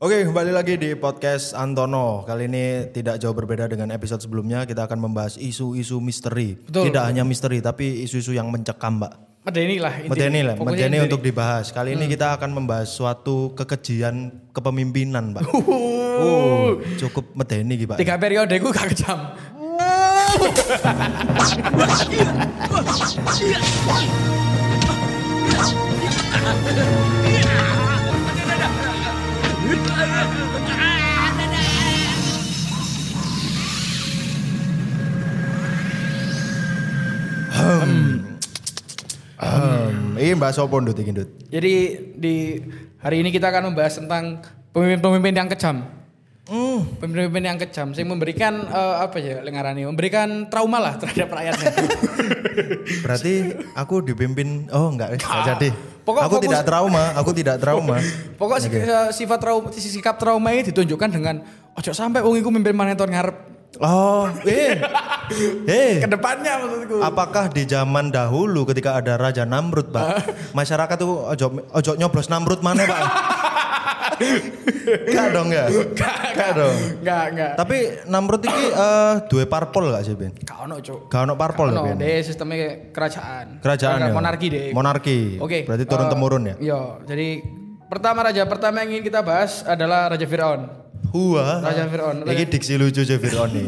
Oke, kembali lagi di podcast Antono. Kali ini tidak jauh berbeda dengan episode sebelumnya. Kita akan membahas isu-isu misteri. Betul. Tidak hanya misteri, tapi isu-isu yang mencekam, Mbak. Medeni lah. Medeni lah, medeni untuk dibahas. Kali ini kita akan membahas suatu kekejian kepemimpinan, Mbak. Uh, Oh, cukup medeni Pak. Tiga periode gue gak kejam. Hmm, ini Mbak Sopo Ndut iki, Ndut. Jadi di hari ini kita akan membahas tentang pemimpin-pemimpin yang kejam. Hmm. Pemimpin-pemimpin yang kejam, yang memberikan eh, apa ya lengarani, memberikan trauma lah terhadap rakyatnya. Berarti aku dipimpin oh enggak, enggak jadi. Pokok aku fokus- tidak trauma, aku tidak trauma. Pokok si- eh, sifat trauma, sikap trauma ini ditunjukkan dengan ojo sampai wong iku mimpin monitor ngarep Oh, eh. Eh. ke depannya maksudku. Apakah di zaman dahulu ketika ada Raja Namrud, Pak, masyarakat tuh ojo ojo nyoblos Namrud mana, Pak? Gak dong ya? Gak dong. Enggak, enggak. Tapi Namrud ini eh dua parpol gak sih, Ben? Gak ono, Cuk. Gak ono parpol ya, Ben? deh sistemnya kerajaan. Kerajaan ya? Monarki deh. Monarki. Oke. Berarti turun eh, temurun ya? Iya, jadi pertama raja pertama yang ingin kita bahas adalah Raja Firaun. Wah. Raja Fir'aun. Ini diksi lucu aja Fir'aun nih.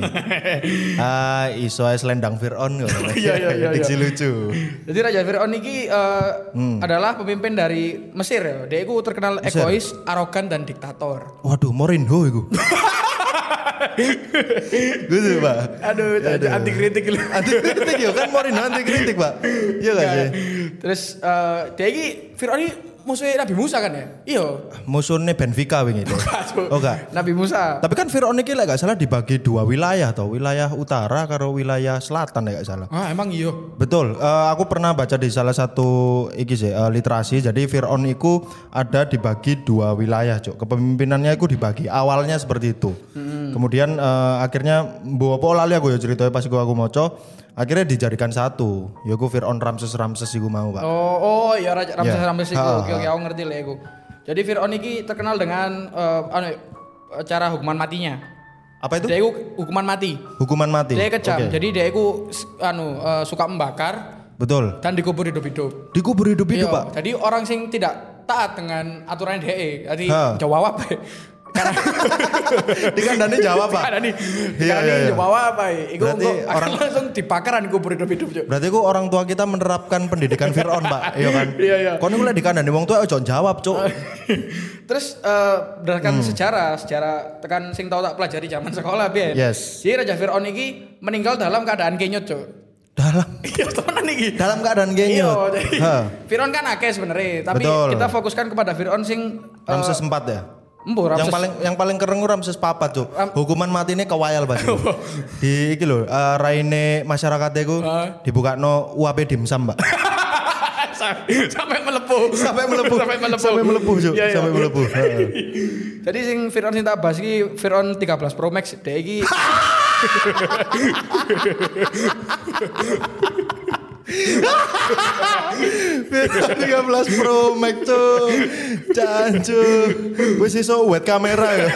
ah, iso ae selendang Fir'aun. Iya, iya, iya, Diksi iya. lucu. Jadi Raja Firaun ini eh, Hmm. adalah pemimpin dari Mesir ya. Dia itu terkenal egois, arogan dan diktator. Waduh, Morinho iku. Gitu, Pak. Aduh, anti kritik lu. Anti kritik ya kan Morinho anti kritik, Pak. Iya gak sih? Terus eh, dia ini Firaun ini musuhnya Nabi Musa kan ya? Iya. Musuhnya Benfica wingi itu. Aduh. Oh enggak. Nabi Musa. Tapi kan Fir'aun ini lek gak salah dibagi dua wilayah toh, wilayah utara karo wilayah selatan ya gak salah. Ah, emang iya. Betul, eh, aku pernah baca di salah satu iki sih eh, literasi. Jadi Fir'aun itu ada dibagi dua wilayah, cok. Kepemimpinannya itu dibagi. Awalnya seperti itu. Kemudian eh, akhirnya bawa apa lali aku ya ceritanya pas aku aku moco. Akhirnya dijadikan satu. Ya aku Fir'aun Ramses Ramses iku mau, Pak. Oh, oh ya Raja Ramses Ya. Ramses itu. Ha, Oke, oke, aku ngerti lah aku. Jadi Firaun ini terkenal dengan eh, anu, cara hukuman matinya. Apa itu? Dia itu hukuman mati. Hukuman mati. Dia kejam. Oke. Jadi dia itu anu eh, suka membakar Betul. dan dikubur hidup-hidup. Dikubur hidup-hidup, Iya, Pak. Jadi orang sing tidak taat dengan aturan DE. Jadi jawab apa? Karena Dikandani jawab, Pak. nih, Iya, karena iya, iya. jawab apa? Iku Berarti orang- langsung dibakar dan dikubur hidup-hidup. Cuk. Berarti ku orang tua kita menerapkan pendidikan Fir'aun, Pak. Iya kan? Iya, iya. Kau nih dikandani wong tua ojo jawab, cok. Terus eh, berdasarkan Hmm. sejarah, sejarah tekan sing tau tak pelajari zaman sekolah biar. Yes. Jadi Raja Fir'aun ini meninggal dalam keadaan kenyut, Cuk. Dalam Iya, temenan iki. dalam keadaan Iya, genyot. jadi Ha. Fir'aun kan akeh sebenarnya, tapi Betul. kita fokuskan kepada Fir'aun sing eh, Ramses 4 ya. Embo Yang paling yang paling keren ku Ramses papat cuk. Ram- Hukuman mati ini kewayal banget. Di iki lho, eh, raine masyarakatnya ku Ah. dibukakno UAP dimsum, Mbak. sampai melepuh. Sampai melepuh. sampai melepuh. Sampai melepuh, Cuk. Iya, iya. Sampai melepuh. Jadi sing Fir'aun sing tak bahas iki Fir'aun 13 Pro Max, dia iki Beda 13 Pro Max cuk. Jancu. Wis iso wet kamera ya.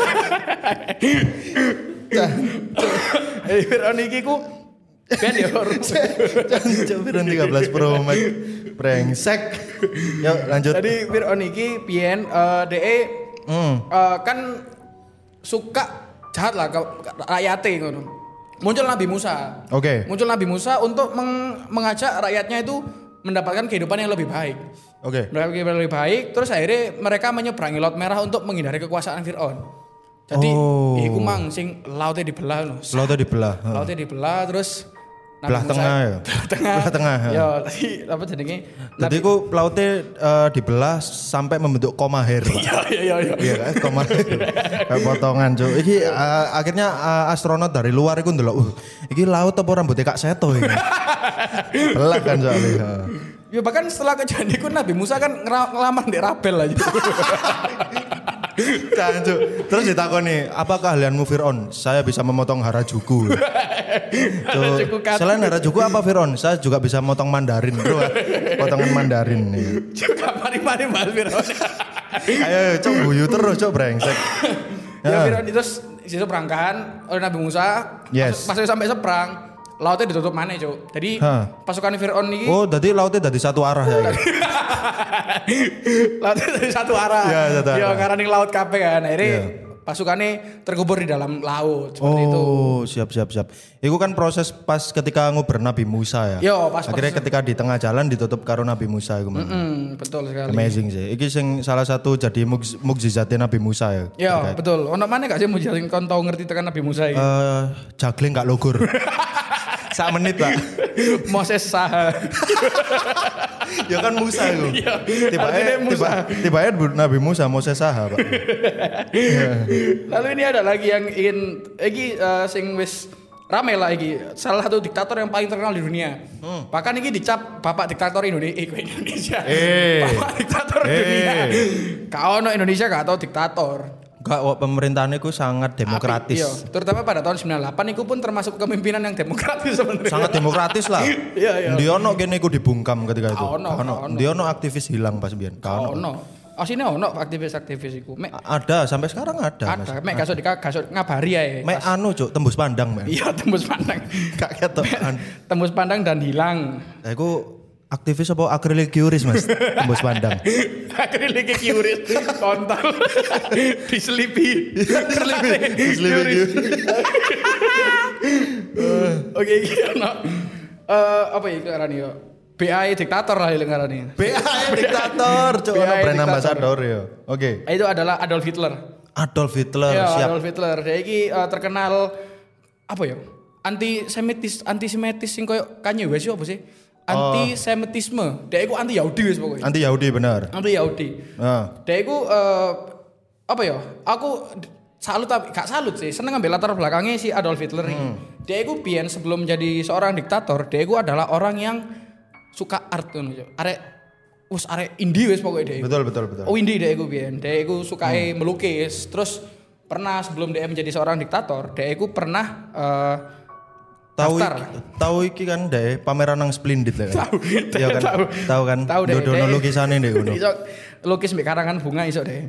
eh, Fir'aun iki ku ben ya Jancu Fir'aun 13 Pro Max. Brengsek. Yuk lanjut. Jadi Fir'aun iki piyen eh DE Hmm. eh, kan suka jahat lah rakyatnya ngono. Muncul Nabi Musa. Oke. Muncul Nabi Musa untuk meng- mengajak rakyatnya itu mendapatkan kehidupan yang lebih baik. Oke. Mendapatkan kehidupan yang lebih baik, terus akhirnya mereka menyeberangi Laut Merah untuk menghindari kekuasaan Fir'aun. Jadi, Oh. iku mang sing lautnya dibelah loh. Lautnya dibelah. Lautnya dibelah terus Belah tengah ya? Belah tengah. Belah tengah, ya. Tadi apa jadinya? Jadi ku lautnya eh, dibelah sampai membentuk koma hair, Pak. Iya, iya, iya, iya. Iya koma hair. Kayak potongan, Cuk. Iki eh, akhirnya eh, astronot dari luar iku ndelok, uh, iki laut apa rambutnya Kak Seto ini. Belah kan soalnya. Ya bahkan setelah kejadian itu Nabi Musa kan ngelamar di Rabel aja. Cuk. Terus ditakoni, apa keahlianmu Fir'aun? Saya bisa memotong Harajuku. Harajuku cut. selain Harajuku apa Fir'aun? Saya juga bisa motong Mandarin, bro. Potongan Mandarin. Juga mari-mari Mas Fir'aun. Ayo cok guyu terus cok brengsek. Ya Firaun itu si seberangkan oleh Nabi Musa. Yes. Pas, pas sampai seberang, lautnya ditutup mana, Cuk. Jadi Hah. pasukan Firaun ini Oh, jadi lautnya dari satu arah ya. lautnya dari satu arah. Iya, satu Ya, arah. karena ini laut kabeh kan. Akhirnya Iya. pasukannya terkubur di dalam laut seperti itu. Oh, siap siap siap. Itu kan proses pas ketika nguber Nabi Musa ya. Yo, pas Akhirnya ketika di tengah jalan ditutup karo Nabi Musa iku mang. Hmm, betul sekali. Amazing sih. Iki sing salah satu jadi mukj- mukjizatnya Nabi Musa ya. Ya, betul. Ono mana gak sih jalin kon tau ngerti tekan Nabi Musa iki? Eh, jagling gak logur. Sak menit lah. Moses Saha. ya kan Musa itu. Iya, Tiba tiba tiba Nabi Musa Moses saha, Pak. Lalu ini ada lagi yang ingin iki eh, sing wis rame lah iki salah satu diktator yang paling terkenal di dunia. Bahkan iki dicap bapak diktator Indonesia. Eh, Indonesia. Eh. Bapak diktator Eh. dunia. Kau no Indonesia gak tau diktator. Enggak, wak, pemerintahan itu sangat demokratis. Iya, terutama pada tahun 98 itu pun termasuk kepemimpinan yang demokratis sebenarnya. Sangat demokratis lah. Iya, iya. Ndi ono kene iku dibungkam ketika itu. Gak ono, ono. Ndi ono aktivis hilang pas biyen. Gak ono. ono. Asine ono aktivis-aktivis iku. Mek Ada sampai sekarang ada. Mas. ada, mek gasuk dika gasuk ngabari ae. Mek anu cuk tembus pandang. Iya, tembus pandang. Ketok. An- tembus pandang dan hilang. Iku aktivis apa akrilik curis Mas? Tembus pandang. Kiuris kontol diselipi Diselipi, diselipi oke iki ono eh apa ya ngarani yo BI diktator lah yang ngarani BAE diktator cuk ono BAE brand diktator. ambassador ya. Oke. itu adalah Adolf Hitler Adolf Hitler ya siap. Adolf Hitler dia iki eh, terkenal apa ya anti semitis anti semitis sing koyo Kanye West yo apa sih anti semitisme dia iku anti Yahudi wis pokoknya Anti Yahudi benar. anti Yahudi Nah. Dia itu eh, apa ya? Aku salut tapi gak salut sih. Seneng ngambil latar belakangnya si Adolf Hitler ini. Dia itu pian sebelum jadi seorang diktator, dia itu adalah orang yang suka art. Arek wis arek indie wis pokoknya dia. Betul betul betul. Oh indie dia itu pian. Dia itu suka melukis. Terus pernah sebelum dia menjadi seorang diktator, dia itu pernah eh, Tahu tahu iki kan deh pameran nang Splendid lah. Tahu, Iya kan? tahu. Kan? Tahu deh, Dodono deh. lukisane ndek ngono. iso lukis mbek karangan bunga iso deh.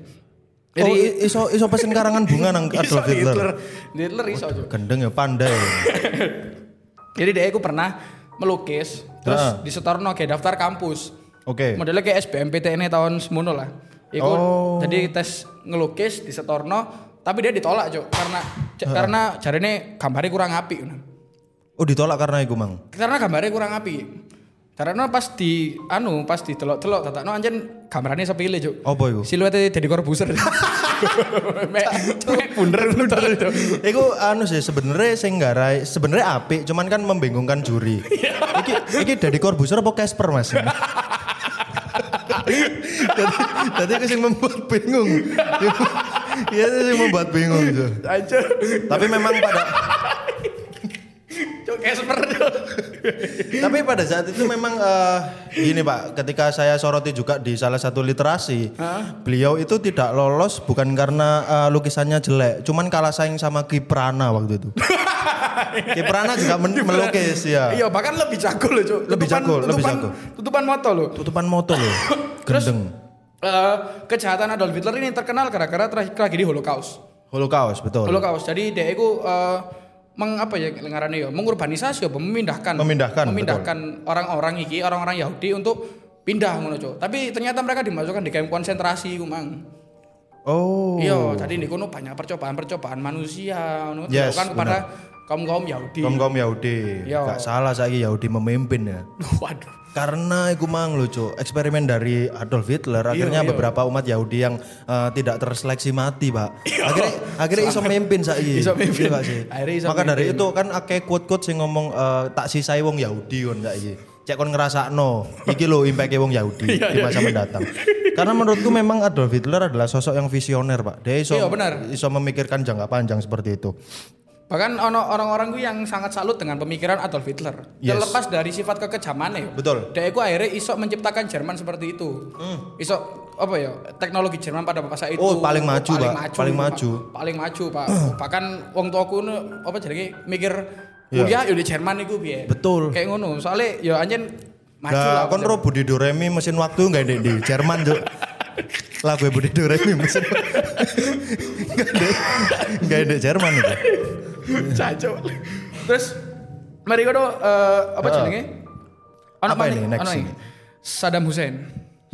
Oh, i- iso iso pesen karangan bunga nang Adolf Hitler. Hitler. Hitler iso Cuk. Gendeng ya pandai. Jadi dia aku pernah melukis, terus Ah. disetorno kayak daftar kampus. Oke. Modelnya kayak SBMPTN tahun semono lah. Iku Oh. jadi tes ngelukis disetorno, tapi dia ditolak cuk karena j- karena jarene gambarnya kurang api. Oh ditolak karena iku mang. Karena gambarnya kurang api. Karena pas di anu pas di telok-telok tatakno anjen gambarnya sepilih cuk. Apa iku? Siluetnya jadi korbuser. Mek bunder bunder itu. Iku anu sih sebenarnya sing nggarai sebenarnya apik cuman kan membingungkan juri. iki iki Deddy Corbuzier apa Casper Mas? Tadi aku sing membuat bingung. Iya itu sing membuat bingung. Anjir. Tapi memang pada Cuk Casper. Tapi pada saat itu memang eh, gini Pak, ketika saya soroti juga di salah satu literasi, beliau itu tidak lolos bukan karena eh, lukisannya jelek, cuman kalah saing sama Kiprana waktu itu. Kiprana juga men- melukis ya. Iya, bahkan lebih jago loh, Cuk. Lebih Tutupan- jago, lebih tutupan- jago. Tutupan moto loh. Tutupan motor loh. Gendeng. Eh, kejahatan Adolf Hitler ini terkenal gara-gara tra- tragedi Holocaust. Holocaust betul. Holocaust. Jadi dia itu eh, meng apa ya ngarane ya, mengurbanisasi apa memindahkan Memindahkan, memindahkan orang-orang iki, orang-orang Yahudi untuk pindah ngono. Tapi ternyata mereka dimasukkan di kamp konsentrasi ku, Mang. Oh. Iya, tadi di kono banyak percobaan-percobaan manusia ngono Yes, dilakukan kepada kaum-kaum Yahudi. Kaum kaum Yahudi. Iya. Gak salah saya Yahudi memimpin ya. Waduh. Karena iku mang lucu eksperimen dari Adolf Hitler akhirnya iya. beberapa umat Yahudi yang eh, tidak terseleksi mati, Pak. Akhirnya akhirnya iso memimpin saiki. Iso mimpin. Iya gak sih? Maka dari mimpin. itu kan akeh quote-quote sing ngomong eh, tak sisai wong Yahudi kon saiki. Cek kon ngrasakno, iki lho impact wong Yahudi Iya, di masa mendatang. Karena menurutku memang Adolf Hitler adalah sosok yang visioner, Pak. Dia iso Iya, benar. iso memikirkan jangka panjang seperti itu. Bahkan ono orang-orang gue yang sangat salut dengan pemikiran Adolf Hitler. Yes. Terlepas dari sifat kekejamannya. ya. Betul. Dia itu akhirnya iso menciptakan Jerman seperti itu. Iso apa ya teknologi Jerman pada masa itu Oh, paling maju, paling Pak. maju Paling Pak. maju. paling maju pak bahkan wong tuaku apa jadi mikir Iya. kuliah ya di Jerman itu biar Betul. kayak ngono soalnya ya anjen maju Nah, lah kon ro Budi Doremi mesin waktu nggak di, di Jerman, Cuk. lagu Budi Doremi mesin. Enggak ada Jerman itu. Cacok. Terus mari kono eh, apa jenenge? Ono Apa ini next ini? Saddam Hussein.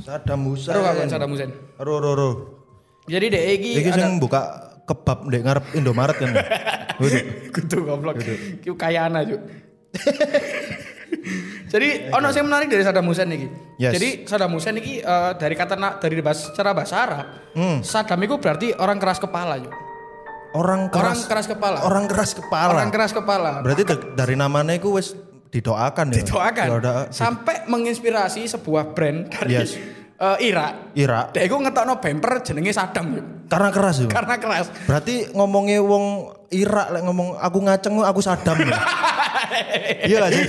Saddam Hussein. Ero kakon Saddam Hussein. Jadi dek iki Iki sing buka kebab ndek ngarep Indomaret kan. Kudu goblok. Ki kaya ana, Cuk. Jadi ono sing menarik dari Saddam Hussein iki. Yes. Jadi Saddam Hussein iki eh, dari kata dari bahasa secara bahasa Arab, Hmm. Saddam itu berarti orang keras kepala, Cuk. Orang Orang keras keras kepala. orang keras kepala. Orang keras kepala. Berarti da- dari namanya itu wis didoakan ya. Didoakan. Didoa- Sampai menginspirasi sebuah brand dari Yes. eh, Irak. Irak. Dek iku ngetokno bumper jenenge Saddam, Cuk. Karena keras ya. Karena keras. Berarti ngomongnya wong Irak lek ngomong aku ngaceng aku Saddam. ya. iya gak sih?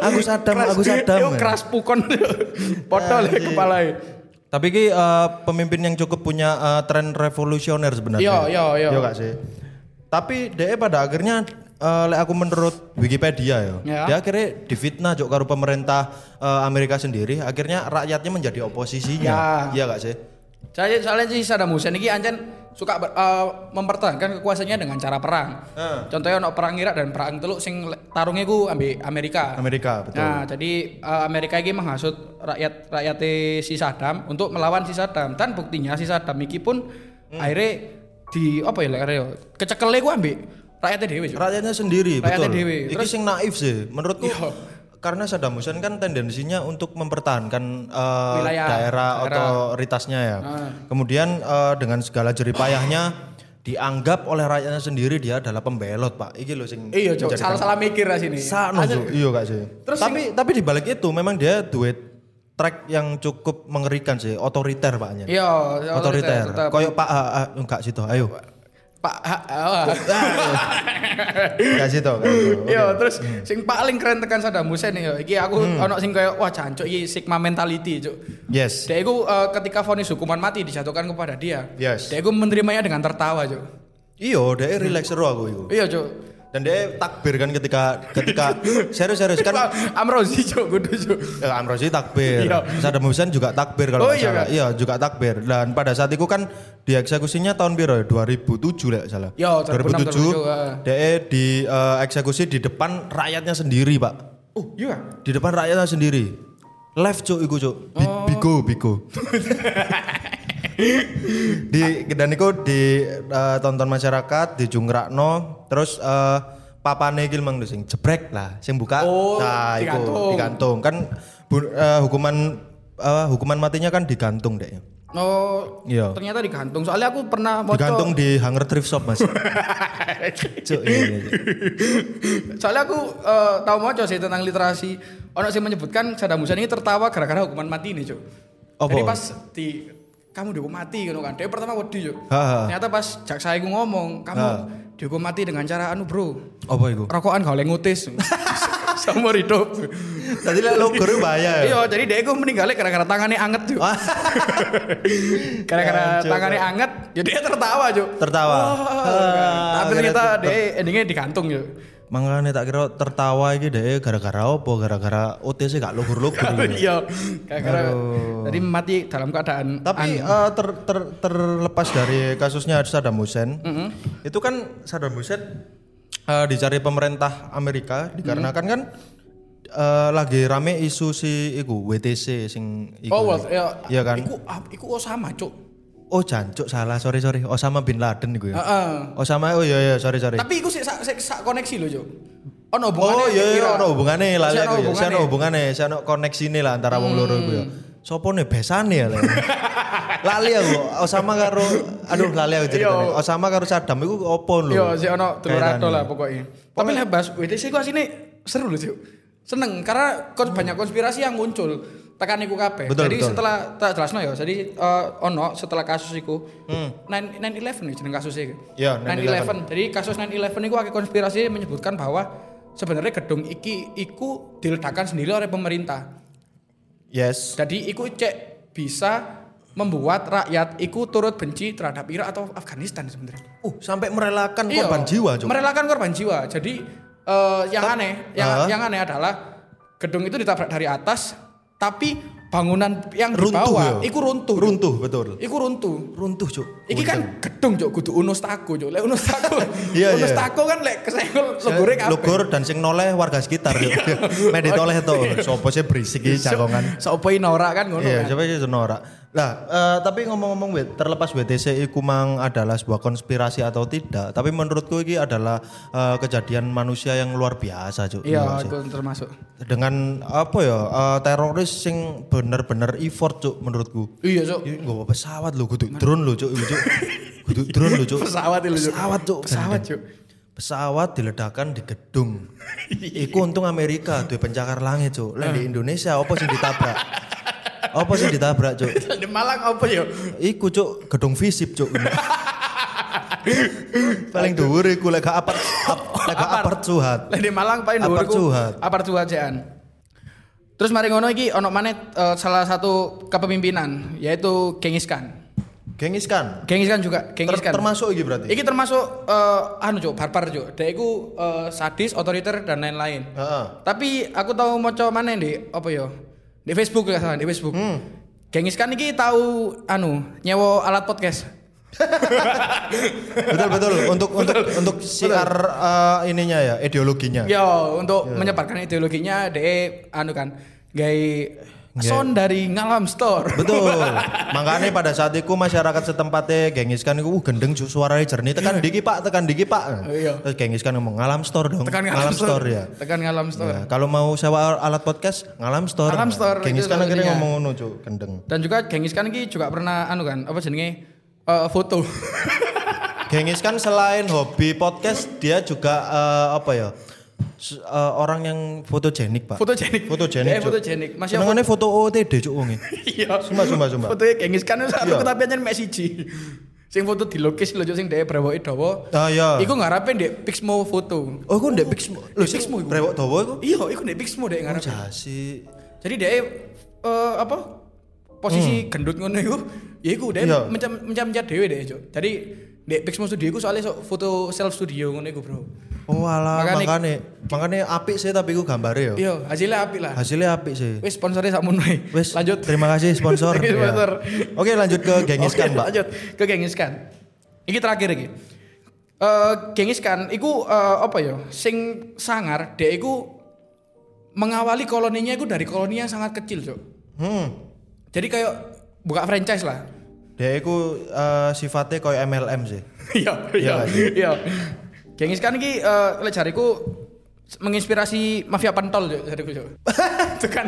Aku Saddam, Keras- aku Saddam, Yo ya. keras pukon. Podol Ya, ya kepalanya. Tapi ki eh, pemimpin yang cukup punya eh, tren revolusioner sebenarnya. Iya, iya, iya. Iya gak sih? Tapi dia pada akhirnya eh, lek aku menurut Wikipedia ya, Ya. dia akhirnya difitnah juga karo pemerintah eh, Amerika sendiri, akhirnya rakyatnya menjadi oposisinya. Ya. Iya gak sih? Saya soalnya si Saddam Hussein ini ancen suka ber- eh, mempertahankan kekuasaannya dengan cara perang. Eh. Contohnya ono perang Irak dan perang Teluk sing tarungnya ku ambil Amerika. Amerika betul. Nah, jadi eh, Amerika ini menghasut rakyat rakyat si Saddam untuk melawan si Saddam. Dan buktinya si Saddam ini pun Hmm. akhirnya di apa ya akhirnya kecekelnya ku ambil rakyatnya dewi. Rakyatnya sendiri Rakyatnya betul. dewe. Iki Terus- sing naif sih menurutku. Iya. Karena Saddam Hussein kan tendensinya untuk mempertahankan eh, Wilayah, daerah daerah. otoritasnya ya. Ah. Kemudian eh, dengan segala jeripayahnya dianggap oleh rakyatnya sendiri dia adalah pembelot, Pak. Iki loh sing Iya, Cuk. menjadikan- Salah-salah mikir lah sini. Cuk. Iya gak sih? Terus tapi tapi di balik itu memang dia duet track yang cukup mengerikan sih, otoriter Paknya. Iya, otoriter. Koyok Pak ah, ah, enggak situ, ayo. Pak ha- ah. Enggak situ. Oke. Iya, terus sing paling keren tekan Saddam Hussein ya. Iki aku Hmm. ono sing kayak wah jancuk iki sigma mentality, Cuk. Yes. Dia itu eh, ketika vonis hukuman mati dijatuhkan kepada dia. Yes. Dia itu menerimanya dengan tertawa, Cuk. Iya, dia relax seru aku itu. Iya, Cuk. Dan dia takbir kan ketika ketika serius serius kan Amrozi, Cuk, kudu, Cuk. ya, Amrozi takbir. Iya. Saddam Hussein juga takbir kalau Oh, iya, salah. Kak? Iya, juga takbir. Dan pada saat itu kan dieksekusinya tahun biru ya? 2007 lah salah. 2006, 2007, ah. Dia di eh, eksekusi di depan rakyatnya sendiri, Pak. Oh, iya. Di depan rakyatnya sendiri. Live cuk iku cuk. Bi- Oh. Bigo bigo. di dan iku di eh, tonton masyarakat di Jungrakno terus eh papane iki mang sing jebrek lah sing buka Oh, nah digantung. digantung kan bu- eh, hukuman eh, hukuman matinya kan digantung deh Oh, Iya. ternyata digantung. Soalnya aku pernah moco- digantung di hanger thrift shop mas cuk iya, iya, iya. Soalnya aku eh, tahu mau sih tentang literasi. Ono sih menyebutkan Saddam Hussein ini tertawa gara-gara hukuman mati nih, Cuk. Apa? Jadi pas di kamu dihukum mati gitu kan. Dia pertama wedi, Cuk. Ternyata pas jaksa iku ngomong, kamu Ha. Dihukum mati dengan cara anu, Bro. apa iku Rokokan gak oleh ngutis. Seumur hidup. tadi lah lo guru bahaya ya Iya, jadi dia iku meninggalnya gara-gara tangannya anget, Cuk. Gara-gara Cuk. tangannya anget, jadi dia tertawa, Cuk. tertawa Ah, Tapi ternyata dia endingnya digantung, Cuk. Makanya tak kira tertawa iki deh gara-gara apa? Gara-gara OTC gak lugur-lugur gitu. Iya, gara-gara tadi mati dalam keadaan Tapi eh, ter, ter- terlepas dari kasusnya Saddam Hussein, itu kan Saddam Hussein eh, dicari pemerintah Amerika dikarenakan kan eh, lagi rame isu si iku WTC sing iku. Oh, well, ya, Iya kan? Iku, ah, iku Osama, cuk. Oh jancuk salah, sorry sorry. Osama bin Laden iku ya. Heeh. Osama oh iya iya sorry sorry. Tapi iku sik sak sik sak koneksi lho, cuk. Ono Oh hubungannya. iya iya ono hubungane lah ono ya. Ono hubungane, ono koneksine lah antara wong loro iku ya. Sopo nih besane ya lali aku Osama karo aduh lali aku ceritanya. Iya. Osama karo Saddam iku opo lho. Iya, sik ono telur Kaitannya. ado lah pokoknya. Tapi lah bahas WTC ku asine seru lho, cuk. Seneng karena kons- banyak konspirasi yang muncul tekan iku kabeh. Jadi betul. setelah tak jelasno ya. Jadi eh, ono setelah kasus iku 9 9/11 nih jeneng kasusnya iku. Hmm. Iya, 9/11. Jadi kasus 9/11 iku akeh konspirasi menyebutkan bahwa sebenarnya gedung iki iku diledakkan sendiri oleh pemerintah. Yes. Jadi iku cek bisa membuat rakyat iku turut benci terhadap Irak atau Afghanistan sebenarnya. Uh, sampai merelakan Iya, korban jiwa, Cuk. Merelakan korban jiwa. Jadi eh, yang aneh, yang Ah. yang aneh adalah gedung itu ditabrak dari atas, tapi bangunan yang di Runtuh bawah, ya? iku runtuh. Runtuh betul. Iku runtuh. Runtuh, Cuk. Iki kan gedung cuk kudu Unus Tako cuk. Lek Unus Tako. Iya, Unus iya. Tako kan lek kesenggol logore kabeh. Logor dan sing noleh warga sekitar. Medit oleh to. Sopo sih berisik iki jagongan. Sopo norak kan ngono Iya, kan. coba sih norak. Lah, eh, tapi ngomong-ngomong terlepas WTC iku mang adalah sebuah konspirasi atau tidak, tapi menurutku ini adalah eh, kejadian manusia yang luar biasa, Cuk. Iya, Iya, aku termasuk. Dengan apa ya? eh, teroris sing bener-bener effort, Cuk, menurutku. Iya, cuk. Ini nggak pesawat lho, kudu drone lho, Cuk, Cuk. Kudu drone lho, Cuk. Pesawat itu, Cuk. Pesawat, Cuk. Pesawat, Cuk. Pesawat diledakan di gedung. Iku untung Amerika duwe pencakar langit, Cuk. Lah di Indonesia apa sih ditabrak? Apa sih ditabrak, Cuk? Di Malang apa ya? Iku cuk gedung visip cuk. Paling dhuwur iku lek gak apart ap- lek gak apart suhat. Lek di Malang paling dhuwur Apart iku Suhat. Apart Suhat jean. Terus mari ngono iki ono maneh eh, salah satu kepemimpinan yaitu Genghis Khan. Genghis Khan. Genghis Khan juga, Genghis Khan. termasuk iki berarti. Iki termasuk eh, anu cuk, barbar cuk. Dia iku eh, sadis, otoriter dan lain-lain. Heeh. Tapi aku tahu maca mana di apa ya? Di Facebook ya salah, di Facebook. Hmm. Genghis Khan iki tahu anu nyewa alat podcast. betul betul untuk untuk untuk siar eh, ininya ya ideologinya. Yo, untuk menyebarkan ideologinya de anu kan, gay. Sound dari Ngalam Store. Betul. Makanya pada saat itu masyarakat setempatnya Genghis Khan itu uh, gendeng cu- suaranya jernih tekan diki Pak, tekan diki Pak. Iya. Terus Genghis Khan ngomong ngalam store dong. Tekan ngalam, store. ya. Tekan Ngalam Store. Ya, kalau mau sewa alat podcast ngalam store. Ngalam store, Genghis itu Khan akhirnya ngomong ngono cu, gendeng. Dan juga Genghis Khan ini juga pernah anu kan, apa jenenge? eh, foto. Genghis kan selain hobi podcast dia juga eh, apa ya eh, orang yang fotogenik pak. Fotogenik. Fotogenik. Cuk. fotogenik. Masih Senengannya foto OOTD cuk wonge. Iya. Sumpah sumpah sumpah. Fotonya Genghis Khan itu satu Iya. tapi aja mek siji. Sing foto dilukis lho sing dhek brewoke dawa. Ah iya. Iku ngarepe ndek Pixmo foto. Oh iku ndek Pixmo. Lho Pixmo iku. brewok dawa iku. Iya, iku ndek Pixmo dhek Oh ngarepe. jasi. Jadi dia eh, apa? Posisi gendut ngono iku, ya iku dia Hmm. Iya. mencam mencam dhewe deh, Cuk. Jadi Dek Pixmo Studio iku soalnya foto self studio ngono iku, Bro. Oh alah Makanya- makane makane apik sih tapi iku gambare yo. Iya, hasilnya apik lah. Hasilnya apik sih. Wis sponsornya sakmono ae. Wes lanjut. Terima kasih sponsor. Ya. sponsor. Oke lanjut ke Khan, Pak. Lanjut ke Genghis Khan. Iki terakhir iki. Eh Genghis Khan iku eh, apa ya? Sing sangar, dia iku mengawali koloninya iku dari koloni yang sangat kecil, Cuk. Hmm. Jadi kayak buka franchise lah. Dia iku eh, sifatnya kayak MLM sih. Iya, Iya iya, iya. Genghis Khan iki eh lek jariku menginspirasi mafia pentol Cuk, jariku, tekan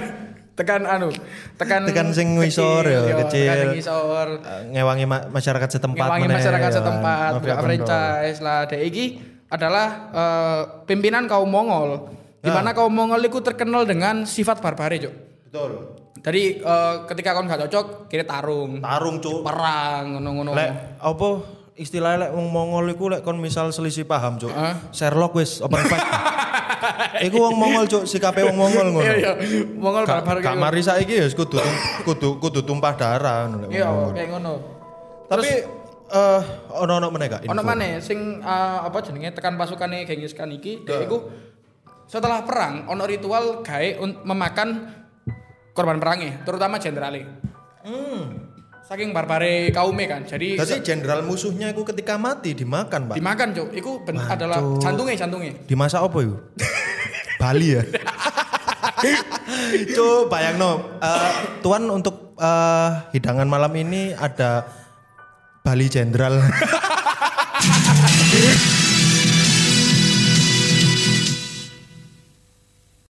tekan anu, tekan Tekan sing ngisor ya, iya, kecil. Tekan ngisor. Eh, ngewangi ma- masyarakat setempat ngewangi masyarakat ya. setempat, Mafia buka franchise lah. Dek iki adalah eh, pimpinan kaum Mongol. Di Ah. mana kaum Mongol itu terkenal dengan sifat barbare, Cuk. Betul. Jadi eh, ketika kau nggak cocok, kira tarung, Tarung cuk. perang, ngono-ngono. Lek apa istilahnya lek wong Mongol iku lek kon misal selisih paham cuk. Hah? Sherlock wis open fight. iku wong Mongol cuk, sikape wong Mongol ngono. Iya, iya. Mongol Gak barbar gak mari saiki ya kudu kudu kudu tumpah darah ngono lek Iya, kayak ngono. Tapi eh ono-ono meneh gak? Ono maneh sing eh, apa jenenge tekan pasukane Genghis Khan iki, dia iku setelah perang ono ritual gawe memakan korban perangnya, terutama jenderale. Hmm. Saking barbare kaume kan. Jadi Jadi jenderal musuhnya iku ketika mati dimakan, Pak. dimakan, Cuk. Iku ben- Wah, adalah Cuk. jantungnya, jantungnya. Dimasak apa yuk? Bali ya. Cuk, bayang no. tuan untuk eh, hidangan malam ini ada Bali Jenderal.